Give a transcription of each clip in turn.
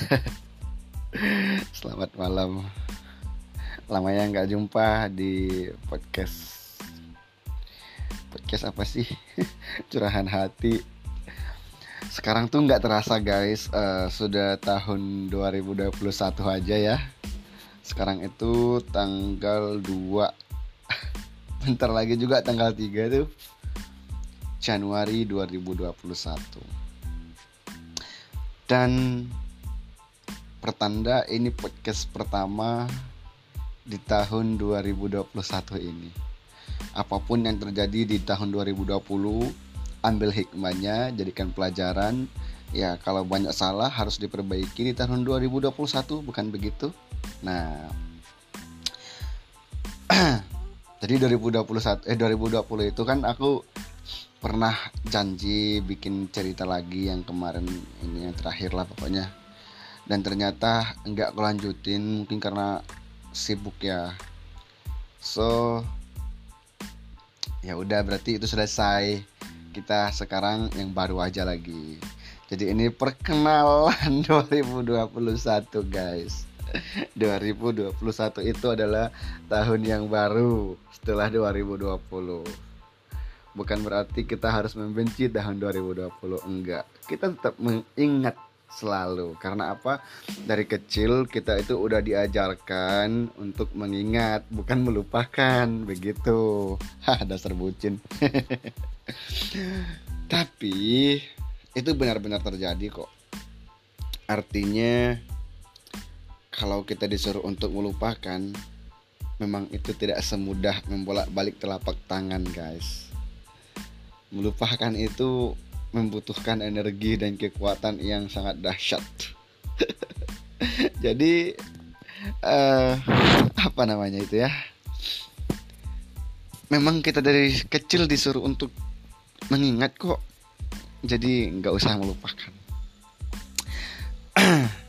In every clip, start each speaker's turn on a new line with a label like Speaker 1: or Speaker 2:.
Speaker 1: Selamat malam. Lamanya nggak jumpa di podcast. Podcast apa sih? Curahan hati. Sekarang tuh nggak terasa guys, uh, sudah tahun 2021 aja ya. Sekarang itu tanggal 2 Bentar lagi juga tanggal 3 tuh Januari 2021 dan pertanda ini podcast pertama di tahun 2021 ini. Apa pun yang terjadi di tahun 2020, ambil hikmahnya, jadikan pelajaran. Ya, kalau banyak salah harus diperbaiki di tahun 2021, bukan begitu? Nah, jadi 2021 eh 2020 itu kan aku pernah janji bikin cerita lagi yang kemarin ini yang terakhir lah pokoknya dan ternyata enggak kelanjutin mungkin karena sibuk ya. So ya udah berarti itu selesai. Kita sekarang yang baru aja lagi. Jadi ini perkenalan 2021 guys. 2021 itu adalah tahun yang baru setelah 2020 bukan berarti kita harus membenci tahun 2020 enggak. Kita tetap mengingat selalu. Karena apa? Dari kecil kita itu udah diajarkan untuk mengingat bukan melupakan. Begitu. Hah dasar bucin. Tapi itu benar-benar terjadi kok. Artinya kalau kita disuruh untuk melupakan memang itu tidak semudah membolak balik telapak tangan guys. Melupakan itu membutuhkan energi dan kekuatan yang sangat dahsyat. Jadi uh, apa namanya itu ya? Memang kita dari kecil disuruh untuk mengingat kok. Jadi nggak usah melupakan.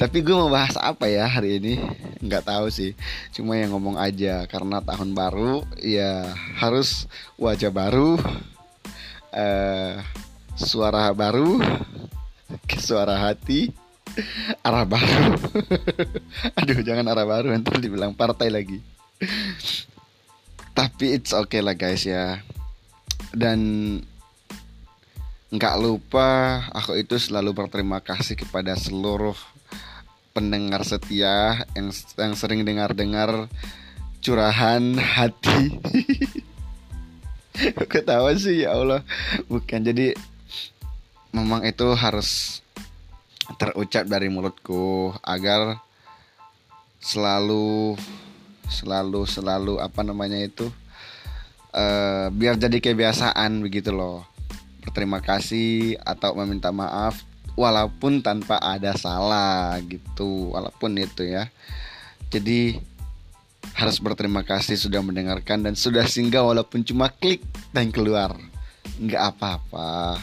Speaker 1: Tapi gue mau bahas apa ya hari ini? Nggak tahu sih. Cuma yang ngomong aja karena tahun baru ya harus wajah baru, uh, suara baru, suara hati, arah baru. Aduh jangan arah baru nanti dibilang partai lagi. Tapi it's okay lah guys ya. Dan nggak lupa aku itu selalu berterima kasih kepada seluruh pendengar setia yang yang sering dengar-dengar curahan hati. Ketawa sih ya Allah. Bukan jadi memang itu harus terucap dari mulutku agar selalu selalu selalu apa namanya itu uh, biar jadi kebiasaan begitu loh berterima kasih atau meminta maaf walaupun tanpa ada salah gitu walaupun itu ya jadi harus berterima kasih sudah mendengarkan dan sudah singgah walaupun cuma klik dan keluar. Nggak apa-apa.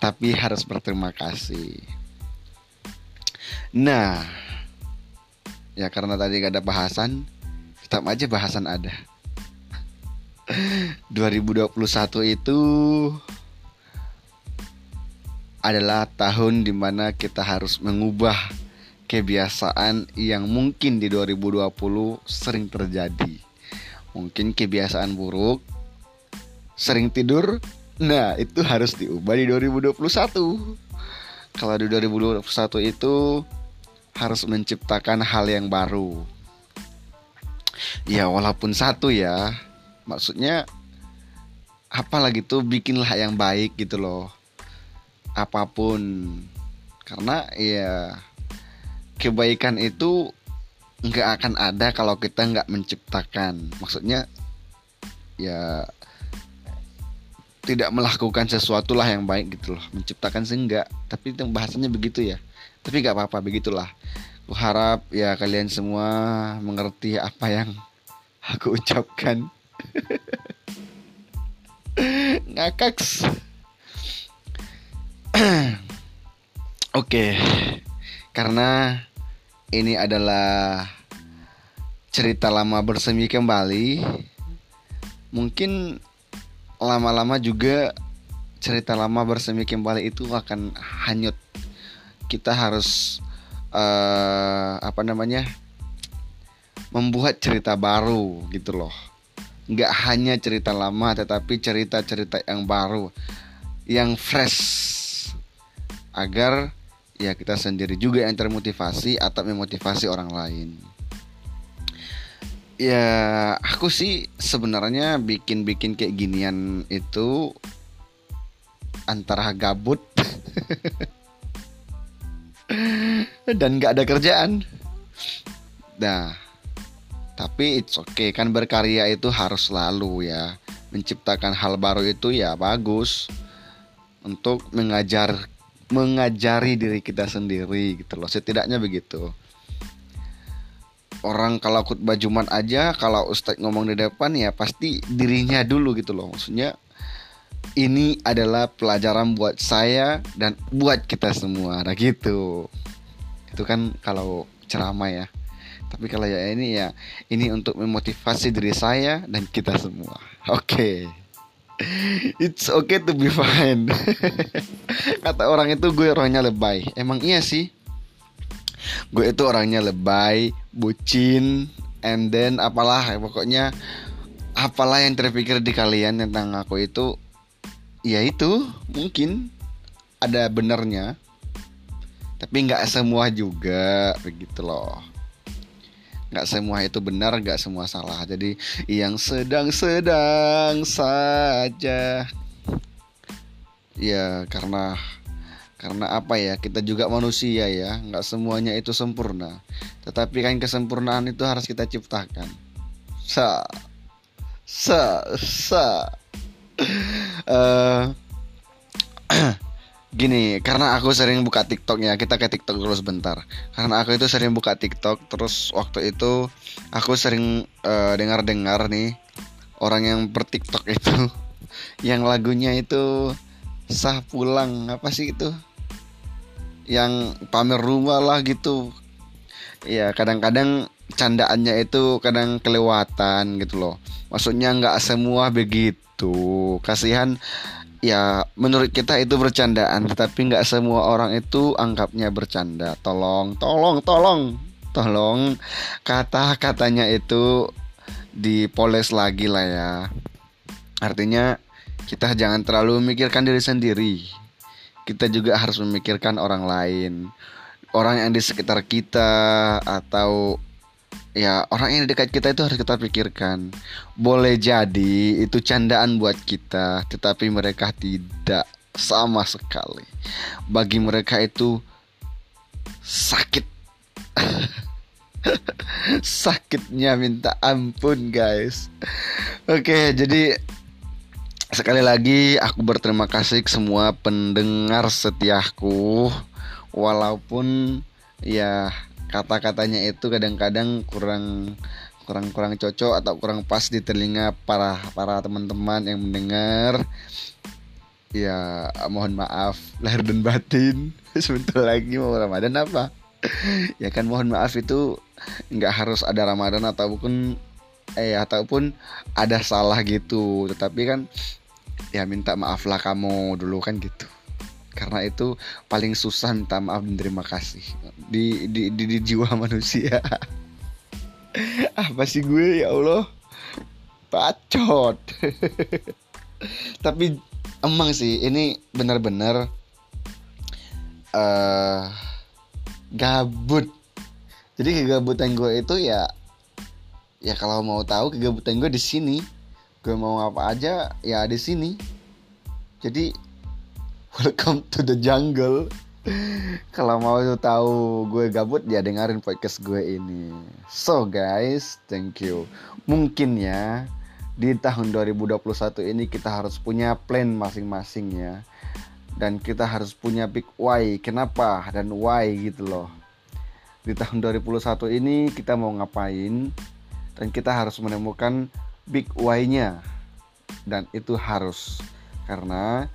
Speaker 1: Tapi harus berterima kasih. Nah ya karena tadi gak ada bahasan tetap aja bahasan ada. 2021 itu adalah tahun di mana kita harus mengubah kebiasaan yang mungkin di 2020 sering terjadi. Mungkin kebiasaan buruk, sering tidur, nah itu harus diubah di 2021. Kalau di 2021 itu harus menciptakan hal yang baru. Ya walaupun satu ya, maksudnya apalagi tuh bikinlah yang baik gitu loh apa pun karena ya kebaikan itu nggak akan ada kalau kita nggak menciptakan. Maksudnya ya tidak melakukan sesuatu lah yang baik gitu loh. Menciptakan sih enggak tapi itu bahasanya begitu ya. Tapi nggak apa-apa begitulah. Aku harap ya kalian semua mengerti apa yang aku ucapkan. Ngakaks. Oke, karena ini adalah cerita lama bersemi kembali, mungkin lama-lama juga cerita lama bersemi kembali itu akan hanyut. Kita harus uh, apa namanya membuat cerita baru gitu loh. Nggak hanya cerita lama tetapi cerita-cerita yang baru yang fresh agar ya kita sendiri juga yang termotivasi atau memotivasi orang lain. Ya aku sih sebenarnya bikin-bikin kayak ginian itu antara gabut dan nggak ada kerjaan. Nah tapi it's okay kan berkarya itu harus selalu ya. Menciptakan hal baru itu ya bagus. Untuk mengajar mengajari diri kita sendiri gitu loh. Setidaknya begitu. Orang kalau khutbah jumat aja kalau ustadz ngomong di depan ya pasti dirinya dulu gitu loh. Maksudnya ini adalah pelajaran buat saya dan buat kita semua. Nah gitu. Itu kan kalau ceramah ya. Tapi kalau ya ini ya ini untuk memotivasi diri saya dan kita semua. Oke. okay. It's okay to be fine. Kata orang itu gue orangnya lebay. Emang iya sih. Gue itu orangnya lebay bucin and then apalah pokoknya apalah yang terpikir di kalian tentang aku itu ya itu mungkin ada benernya tapi nggak semua juga begitu loh nggak semua itu benar nggak semua salah. Jadi yang sedang-sedang saja. Ya karena karena apa ya? Kita juga manusia ya. Nggak semuanya itu sempurna. Tetapi kan kesempurnaan itu harus kita ciptakan. Sa sa sa. Uh, gini karena aku sering buka TikTok ya kita ke TikTok dulu sebentar karena aku itu sering buka TikTok terus waktu itu aku sering uh, dengar-dengar nih orang yang per TikTok itu yang lagunya itu sah pulang apa sih itu? Yang pamer rumah lah gitu. Ya kadang-kadang candaannya itu kadang kelewatan gitu loh. Maksudnya nggak semua begitu. Kasihan ya menurut kita itu bercandaan tetapi nggak semua orang itu anggapnya bercanda. Tolong tolong tolong tolong kata-katanya itu dipoles lagi lah ya. Artinya kita jangan terlalu memikirkan diri sendiri. Kita juga harus memikirkan orang lain. Orang yang di sekitar kita atau ya orang yang dekat kita itu harus kita pikirkan. Boleh jadi itu candaan buat kita tetapi mereka tidak sama sekali. Bagi mereka itu sakit. Sakitnya minta ampun guys. Oke jadi sekali lagi aku berterima kasih ke semua pendengar setiaku. Walaupun ya kata-katanya itu kadang-kadang kurang kurang kurang cocok atau kurang pas di telinga para para teman-teman yang mendengar. Ya mohon maaf lahir dan batin. Sebentar lagi mau Ramadan apa? Ya kan mohon maaf itu nggak harus ada Ramadan ataupun eh ataupun ada salah gitu. Tetapi kan ya minta maaf lah kamu dulu kan gitu karena itu paling susah minta maaf dan terima kasih. Di di di, di jiwa manusia. Apa sih gue? Ya Allah. Bacot. Tapi emang sih ini benar-benar uh, gabut. Jadi kegabutan gue itu ya ya kalau mau tahu kegabutan gue di sini. Gue mau apa aja ya di sini. Jadi Welcome to the jungle. Kalau mau tahu gue gabut ya dengerin podcast gue ini. So guys, thank you. Mungkin ya di tahun 2021 ini kita harus punya plan masing-masing ya. Dan kita harus punya big why. Kenapa dan why gitu loh. Di tahun 2021 ini kita mau ngapain dan kita harus menemukan big why-nya. Dan itu harus karena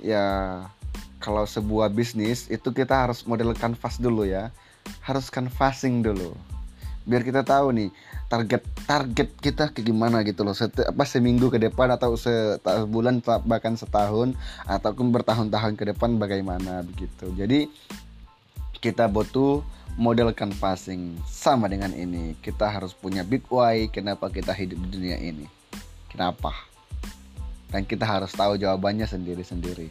Speaker 1: ya kalau sebuah bisnis itu kita harus model canvas dulu ya. Harus canvassing dulu. Biar kita tahu nih target target kita ke gimana gitu loh. Set, apa seminggu ke depan atau sebulan bahkan setahun ataupun bertahun-tahun ke depan bagaimana begitu. Jadi kita butuh model canvassing sama dengan ini. Kita harus punya big why kenapa kita hidup di dunia ini. Kenapa dan kita harus tahu jawabannya sendiri-sendiri.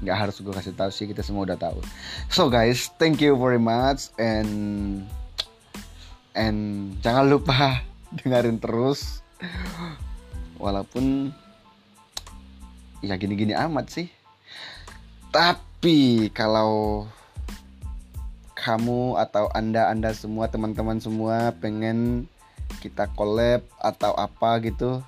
Speaker 1: Nggak harus gue kasih tahu sih kita semua udah tahu. So guys thank you very much. And and jangan lupa dengerin terus. Walaupun ya gini-gini amat sih. Tapi kalau kamu atau anda anda semua teman-teman semua pengen kita collab atau apa gitu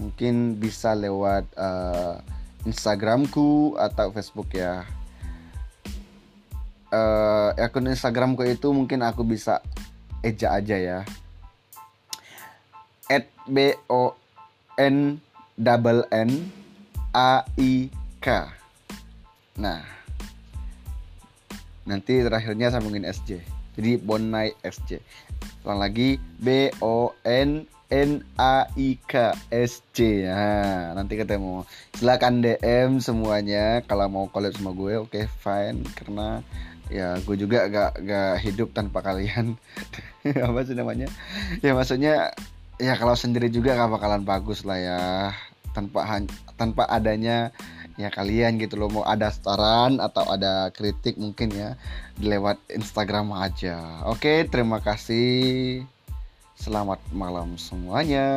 Speaker 1: mungkin bisa lewat uh, Instagramku atau Facebook ya. Uh, akun Instagramku itu mungkin aku bisa eja aja ya. At b o n double n a i k. Nah nanti terakhirnya sambungin SJ jadi Bonai SJ ulang lagi B O N N A I K S C nah, nanti ketemu. Silakan DM semuanya. Kalau mau collab sama gue oke okay, fine. Karena ya gue juga gak gak hidup tanpa kalian. Apa sih namanya? Ya maksudnya ya kalau sendiri juga gak bakalan bagus lah ya. Tanpa tanpa adanya ya kalian gitu loh. Mau ada saran atau ada kritik mungkin ya lewat Instagram aja. Oke, terima kasih. Selamat malam semuanya.